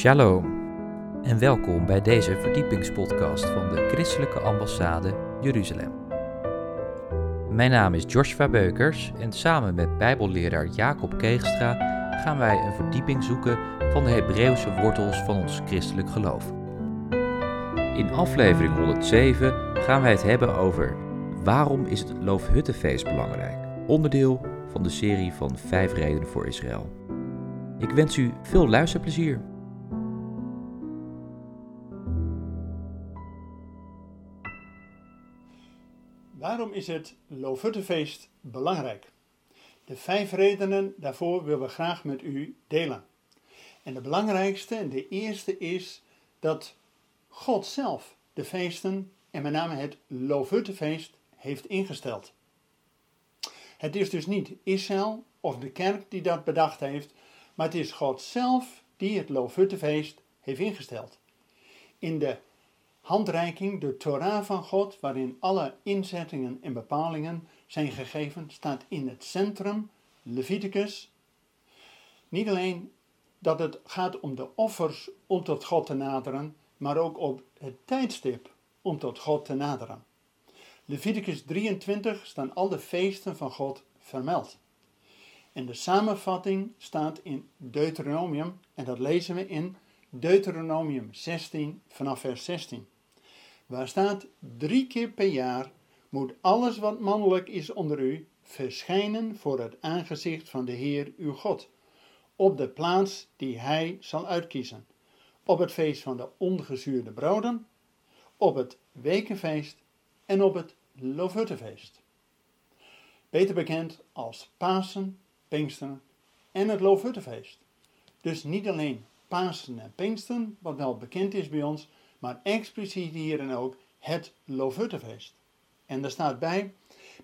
Shalom en welkom bij deze verdiepingspodcast van de Christelijke Ambassade Jeruzalem. Mijn naam is Joshua Beukers en samen met Bijbelleraar Jacob Keegstra gaan wij een verdieping zoeken van de Hebreeuwse wortels van ons christelijk geloof. In aflevering 107 gaan wij het hebben over waarom is het Loofhuttenfeest belangrijk, onderdeel van de serie van 5 redenen voor Israël. Ik wens u veel luisterplezier. Is het Loofhuttenfeest belangrijk? De vijf redenen daarvoor willen we graag met u delen. En de belangrijkste en de eerste is dat God zelf de feesten en met name het Loofhuttenfeest heeft ingesteld. Het is dus niet Israël of de kerk die dat bedacht heeft, maar het is God zelf die het Loofhuttenfeest heeft ingesteld. In de handreiking, de Torah van God, waarin alle inzettingen en bepalingen zijn gegeven, staat in het centrum, Leviticus. Niet alleen dat het gaat om de offers om tot God te naderen, maar ook op het tijdstip om tot God te naderen. Leviticus 23 staan al de feesten van God vermeld. En de samenvatting staat in Deuteronomium, en dat lezen we in Deuteronomium 16 vanaf vers 16. Waar staat drie keer per jaar moet alles wat mannelijk is onder u verschijnen voor het aangezicht van de Heer uw God, op de plaats die hij zal uitkiezen, op het feest van de ongezuurde broden, op het wekenfeest en op het Loofhuttenfeest. Beter bekend als Pasen, Pinksteren en het Loofhuttenfeest. Dus niet alleen Pasen en Pinksteren, wat wel bekend is bij ons, maar expliciet hier en ook het Loofhuttenfeest. En er staat bij,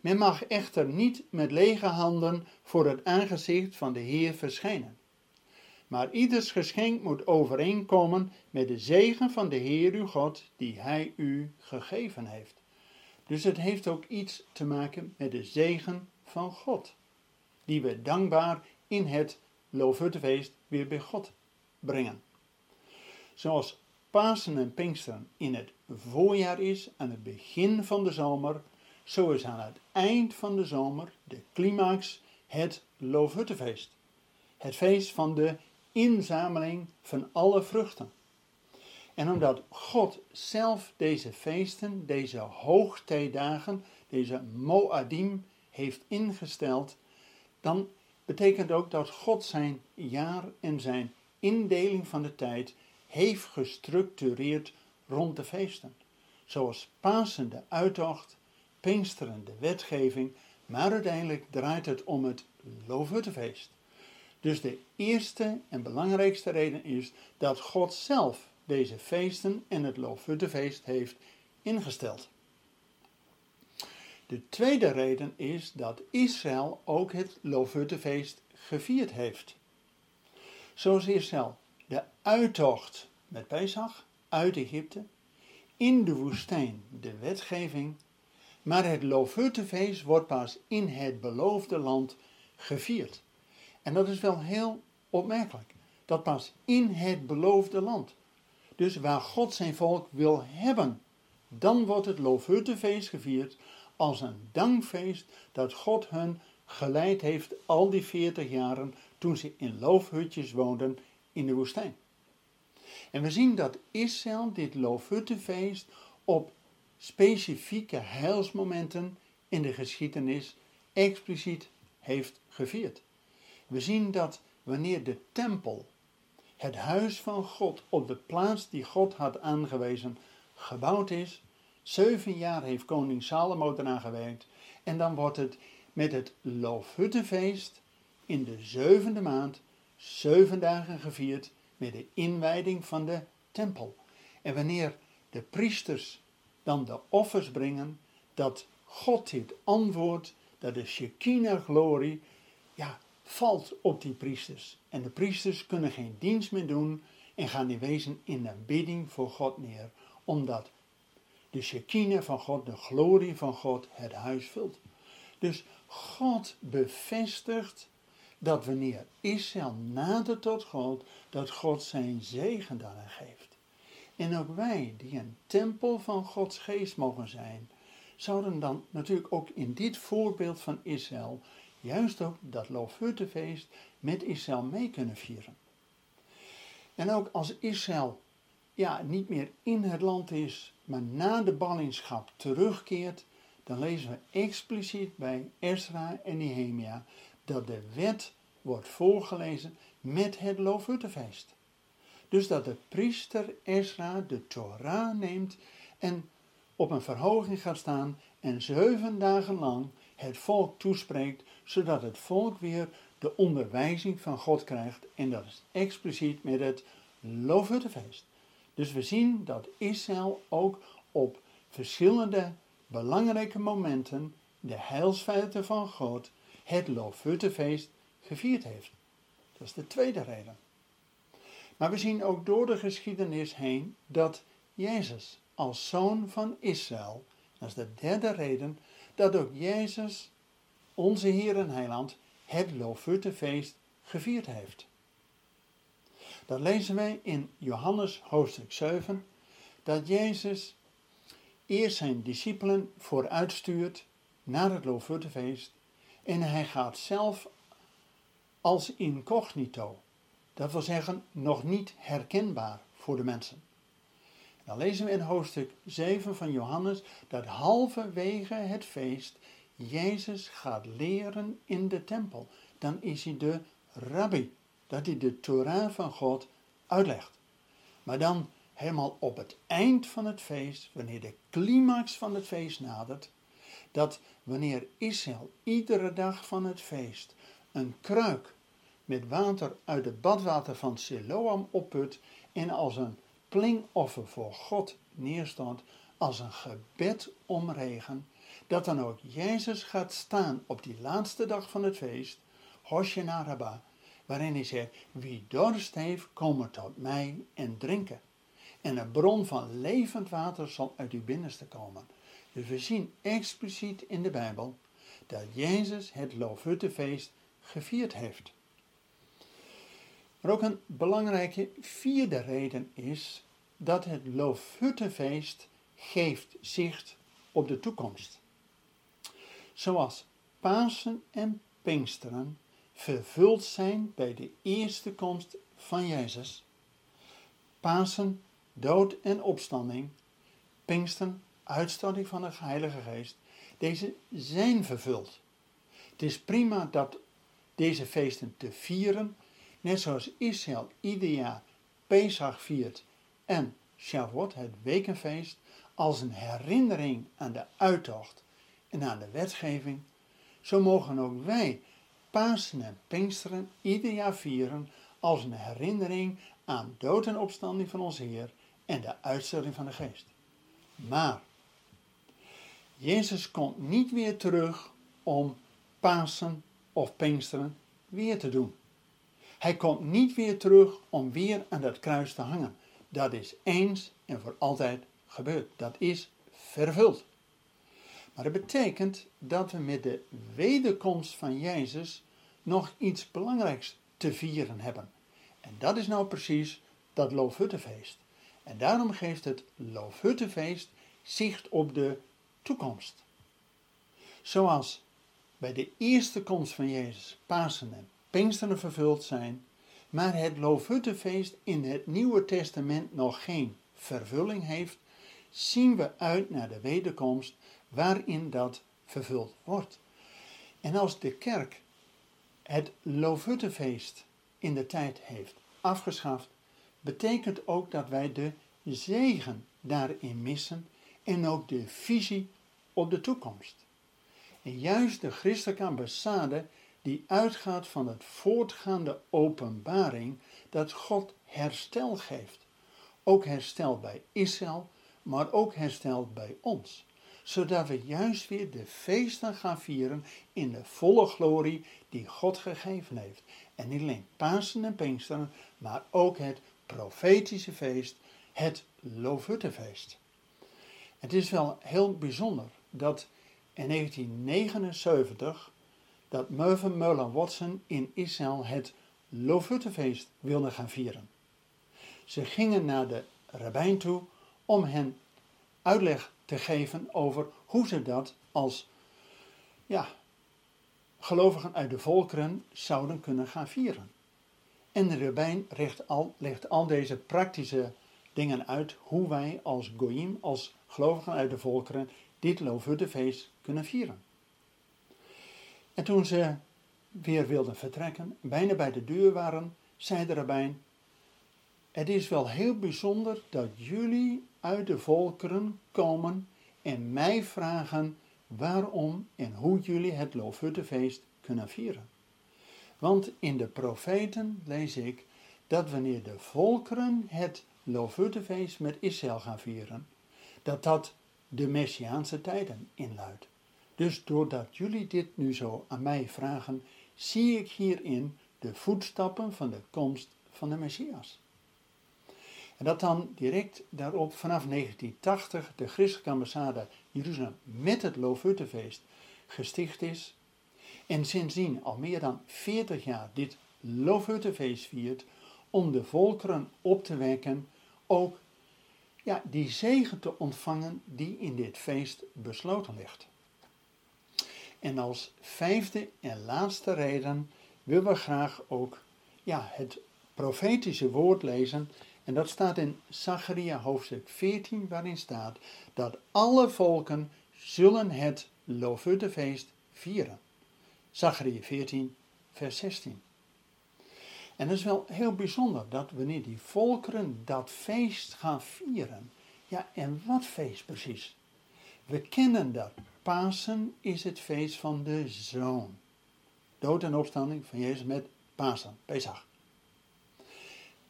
men mag echter niet met lege handen voor het aangezicht van de Heer verschijnen. Maar ieders geschenk moet overeenkomen met de zegen van de Heer uw God die Hij u gegeven heeft. Dus het heeft ook iets te maken met de zegen van God, die we dankbaar in het Loofhuttenfeest weer bij God brengen. Zoals Pasen en Pinksteren in het voorjaar is, aan het begin van de zomer, zo is aan het eind van de zomer, de climax, het Loofhuttenfeest. Het feest van de inzameling van alle vruchten. En omdat God zelf deze feesten, deze hoogtijdagen, deze Moadim heeft ingesteld, dan betekent ook dat God zijn jaar en zijn indeling van de tijd heeft gestructureerd rond de feesten. Zoals Pasen de uittocht, Pinksteren de wetgeving, maar uiteindelijk draait het om het Loofhuttenfeest. Dus de eerste en belangrijkste reden is dat God zelf deze feesten en het Loofhuttenfeest heeft ingesteld. De tweede reden is dat Israël ook het Loofhuttenfeest gevierd heeft. Zoals Israël de uittocht met Pesach uit Egypte, in de woestijn de wetgeving, maar het Loofhuttenfeest wordt pas in het beloofde land gevierd. En dat is wel heel opmerkelijk, dat pas in het beloofde land. Dus waar God zijn volk wil hebben, dan wordt het Loofhuttenfeest gevierd als een dankfeest dat God hun geleid heeft al die 40 jaren toen ze in loofhutjes woonden in de woestijn. En we zien dat Israël dit Loofhuttenfeest op specifieke heilsmomenten in de geschiedenis expliciet heeft gevierd. We zien dat wanneer de tempel, het huis van God, op de plaats die God had aangewezen, gebouwd is, zeven jaar heeft koning Salomo eraan gewerkt, en dan wordt het met het Loofhuttenfeest in de zevende maand zeven dagen gevierd met de inwijding van de tempel. En wanneer de priesters dan de offers brengen, dat God dit antwoord, dat de Shekinah-glorie, ja, valt op die priesters. En de priesters kunnen geen dienst meer doen en gaan in wezen in de bidding voor God neer, omdat de Shekinah van God, de glorie van God, het huis vult. Dus God bevestigt dat wanneer Israël nadert tot God, dat God zijn zegen daaraan geeft. En ook wij, die een tempel van Gods geest mogen zijn, zouden dan natuurlijk ook in dit voorbeeld van Israël juist ook dat Loofhuttenfeest met Israël mee kunnen vieren. En ook als Israël ja, niet meer in het land is, maar na de ballingschap terugkeert, dan lezen we expliciet bij Ezra en Nehemia dat de wet wordt voorgelezen met het Loofhuttenfeest. Dus dat de priester Ezra de Torah neemt en op een verhoging gaat staan en zeven dagen lang het volk toespreekt, zodat het volk weer de onderwijzing van God krijgt. En dat is expliciet met het Loofhuttenfeest. Dus we zien dat Israël ook op verschillende belangrijke momenten de heilsfeiten van God, het Loofhuttenfeest, gevierd heeft. Dat is de tweede reden. Maar we zien ook door de geschiedenis heen dat Jezus als zoon van Israël, dat is de derde reden, dat ook Jezus, onze Heer en Heiland, het Loofhuttenfeest gevierd heeft. Dan lezen wij in Johannes hoofdstuk 7 dat Jezus eerst zijn discipelen vooruitstuurt naar het Loofhuttenfeest en hij gaat zelf als incognito, dat wil zeggen nog niet herkenbaar voor de mensen. Dan lezen we in hoofdstuk 7 van Johannes dat halverwege het feest Jezus gaat leren in de tempel. Dan is hij de rabbi, dat hij de Torah van God uitlegt. Maar dan helemaal op het eind van het feest, wanneer de climax van het feest nadert, dat wanneer Israël iedere dag van het feest een kruik met water uit het badwater van Siloam opput en als een plingoffer voor God neerstond, als een gebed om regen, dat dan ook Jezus gaat staan op die laatste dag van het feest, Hoshena waarin hij zegt, wie dorst heeft, kom tot mij en drinken. En een bron van levend water zal uit uw binnenste komen. Dus we zien expliciet in de Bijbel dat Jezus het Loofhuttenfeest gevierd heeft. Maar ook een belangrijke vierde reden is dat het Loofhuttenfeest geeft zicht op de toekomst. Zoals Pasen en Pinksteren vervuld zijn bij de eerste komst van Jezus. Pasen, dood en opstanding. Pinksteren, uitstorting van de Heilige Geest. Deze zijn vervuld. Het is prima dat deze feesten te vieren, net zoals Israël ieder jaar Pesach viert en Shavuot, het wekenfeest, als een herinnering aan de uittocht en aan de wetgeving, zo mogen ook wij Pasen en Pinksteren ieder jaar vieren als een herinnering aan dood en opstanding van onze Heer en de uitstelling van de Geest. Maar Jezus komt niet weer terug om Pasen of Pinksteren weer te doen. Hij komt niet weer terug om weer aan dat kruis te hangen. Dat is eens en voor altijd gebeurd. Dat is vervuld. Maar dat betekent dat we met de wederkomst van Jezus nog iets belangrijks te vieren hebben. En dat is nou precies dat Loofhuttenfeest. En daarom geeft het Loofhuttenfeest zicht op de toekomst. Zoals bij de eerste komst van Jezus Pasen en Pinksteren vervuld zijn, maar het Loofhuttenfeest in het Nieuwe Testament nog geen vervulling heeft, zien we uit naar de wederkomst waarin dat vervuld wordt. En als de kerk het Loofhuttenfeest in de tijd heeft afgeschaft, betekent ook dat wij de zegen daarin missen en ook de visie op de toekomst. En juist de christelijke ambassade die uitgaat van het voortgaande openbaring dat God herstel geeft. Ook herstel bij Israël, maar ook herstel bij ons. Zodat we juist weer de feesten gaan vieren in de volle glorie die God gegeven heeft. En niet alleen Pasen en Pinksteren, maar ook het profetische feest, het Loofhuttenfeest. Het is wel heel bijzonder dat in 1979 dat Mervyn Merlin Watson in Israël het Lofuttefeest wilden gaan vieren. Ze gingen naar de rabbijn toe om hen uitleg te geven over hoe ze dat als ja, gelovigen uit de volkeren zouden kunnen gaan vieren. En de rabbijn legt al, legt al deze praktische dingen uit hoe wij als goyim, als gelovigen uit de volkeren, dit Loofhuttenfeest kunnen vieren. En toen ze weer wilden vertrekken, bijna bij de deur waren, zei de rabbijn, het is wel heel bijzonder dat jullie uit de volkeren komen en mij vragen waarom en hoe jullie het Loofhuttenfeest kunnen vieren. Want in de profeten lees ik dat wanneer de volkeren het Loofhuttenfeest met Israël gaan vieren, dat dat de Messiaanse tijden inluidt. Dus doordat jullie dit nu zo aan mij vragen, zie ik hierin de voetstappen van de komst van de Messias. En dat dan direct daarop vanaf 1980 de christelijke ambassade Jeruzalem met het Loofhuttenfeest gesticht is. En sindsdien al meer dan 40 jaar dit Loofhuttenfeest viert om de volkeren op te wekken ook ja, die zegen te ontvangen die in dit feest besloten ligt. En als vijfde en laatste reden willen we graag ook ja, het profetische woord lezen. En dat staat in Zacharia hoofdstuk 14, waarin staat dat alle volken zullen het Lofuttefeest vieren. Zacharia 14, vers 16. En dat is wel heel bijzonder dat wanneer die volkeren dat feest gaan vieren. Ja, en wat feest precies? We kennen dat. Pasen is het feest van de zoon. Dood en opstanding van Jezus met Pasen, Pesach.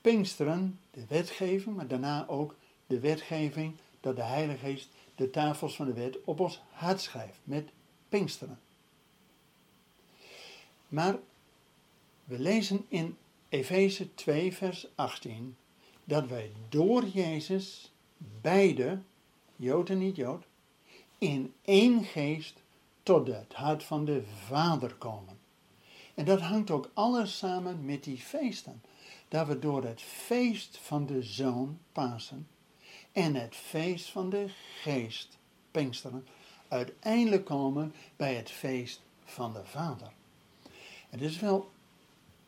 Pinksteren, de wetgeving, maar daarna ook de wetgeving dat de Heilige Geest de tafels van de wet op ons hart schrijft met Pinksteren. Maar we lezen in Efeze 2, vers 18, dat wij door Jezus beide, Jood en niet-Jood, in één geest tot het hart van de Vader komen. En dat hangt ook alles samen met die feesten. Dat we door het feest van de Zoon, Pasen, en het feest van de Geest, Pinksteren, uiteindelijk komen bij het feest van de Vader. Het is wel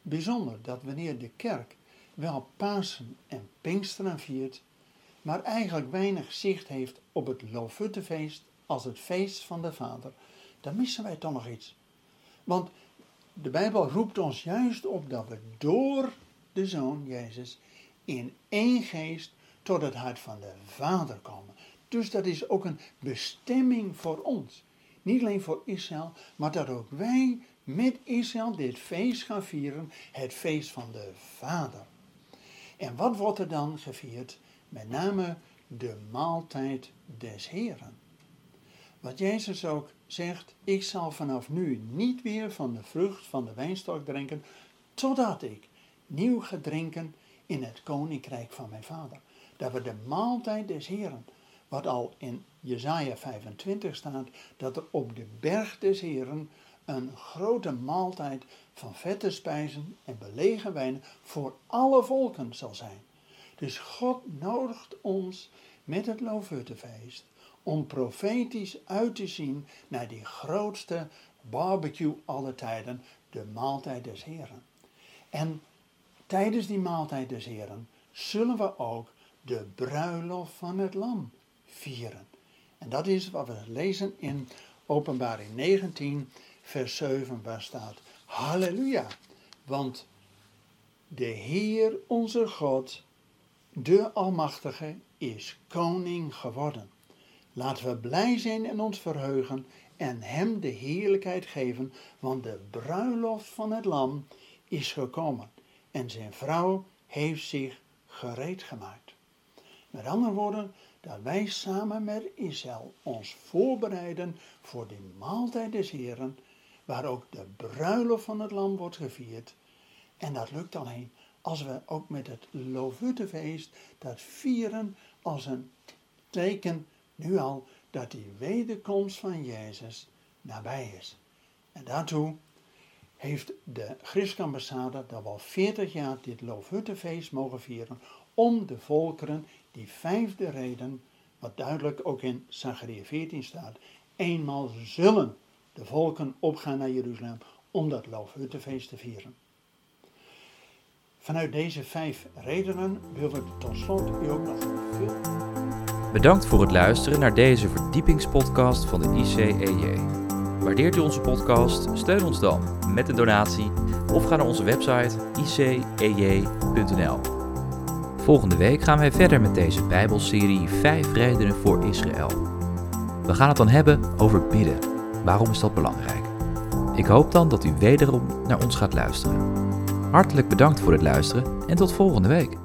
bijzonder dat wanneer de kerk wel Pasen en Pinksteren viert, maar eigenlijk weinig zicht heeft op het Lofuttefeest als het feest van de Vader, dan missen wij toch nog iets. Want de Bijbel roept ons juist op dat we door de Zoon Jezus in één geest tot het hart van de Vader komen. Dus dat is ook een bestemming voor ons. Niet alleen voor Israël, maar dat ook wij met Israël dit feest gaan vieren, het feest van de Vader. En wat wordt er dan gevierd? Met name de maaltijd des Heren. Wat Jezus ook zegt, ik zal vanaf nu niet weer van de vrucht van de wijnstok drinken, totdat ik nieuw ga drinken in het koninkrijk van mijn vader. Dat we de maaltijd des Heren, wat al in Jesaja 25 staat, dat er op de berg des Heren een grote maaltijd van vette spijzen en belegen wijnen voor alle volken zal zijn. Dus God nodigt ons met het Loofhuttenfeest om profetisch uit te zien naar die grootste barbecue aller tijden, de maaltijd des Heren. En tijdens die maaltijd des Heren zullen we ook de bruiloft van het lam vieren. En dat is wat we lezen in Openbaring 19, vers 7, waar staat: Halleluja! Want de Heer onze God, de Almachtige, is koning geworden. Laten we blij zijn en ons verheugen en Hem de heerlijkheid geven, want de bruiloft van het Lam is gekomen en zijn vrouw heeft zich gereed gemaakt. Met andere woorden, dat wij samen met Israël ons voorbereiden voor de maaltijd des Heren, waar ook de bruiloft van het lam wordt gevierd. En dat lukt alleen als we ook met het Lovuttefeest dat vieren als een teken nu al dat die wederkomst van Jezus nabij is. En daartoe heeft de christelijke ambassade dat al 40 jaar dit Loofhuttenfeest mogen vieren om de volkeren die vijfde reden, wat duidelijk ook in Zachariah 14 staat, eenmaal zullen de volken opgaan naar Jeruzalem om dat Loofhuttenfeest te vieren. Vanuit deze vijf redenen willen we tot slot u ook nog veel. Bedankt voor het luisteren naar deze verdiepingspodcast van de ICEJ. Waardeert u onze podcast? Steun ons dan met een donatie of ga naar onze website icej.nl. Volgende week gaan wij verder met deze Bijbelserie 5 redenen voor Israël. We gaan het dan hebben over bidden. Waarom is dat belangrijk? Ik hoop dan dat u wederom naar ons gaat luisteren. Hartelijk bedankt voor het luisteren en tot volgende week.